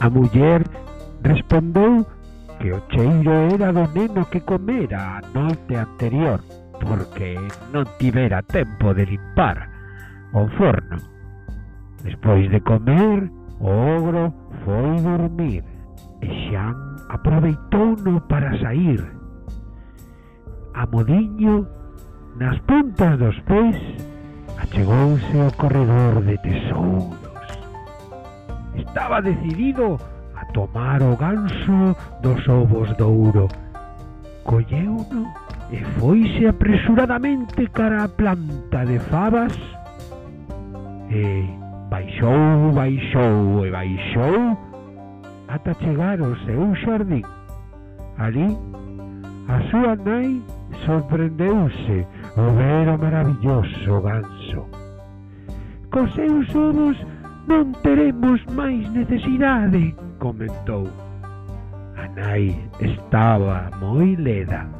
A muller respondeu que o cheiro era do neno que comera a noite anterior porque non tivera tempo de limpar o forno. Despois de comer, o ogro foi dormir e Xan aproveitou-no para sair. A modiño, nas puntas dos pés, achegouse ao corredor de tesouros estaba decidido a tomar o ganso dos ovos de ouro. Colleuno e foise apresuradamente cara a planta de fabas e baixou, baixou e baixou ata chegar ao seu xardín. Ali, a súa nai sorprendeuse ao ver o maravilloso ganso. Cos seus ovos Non teremos máis necesidade, comentou. A nai estaba moi leda.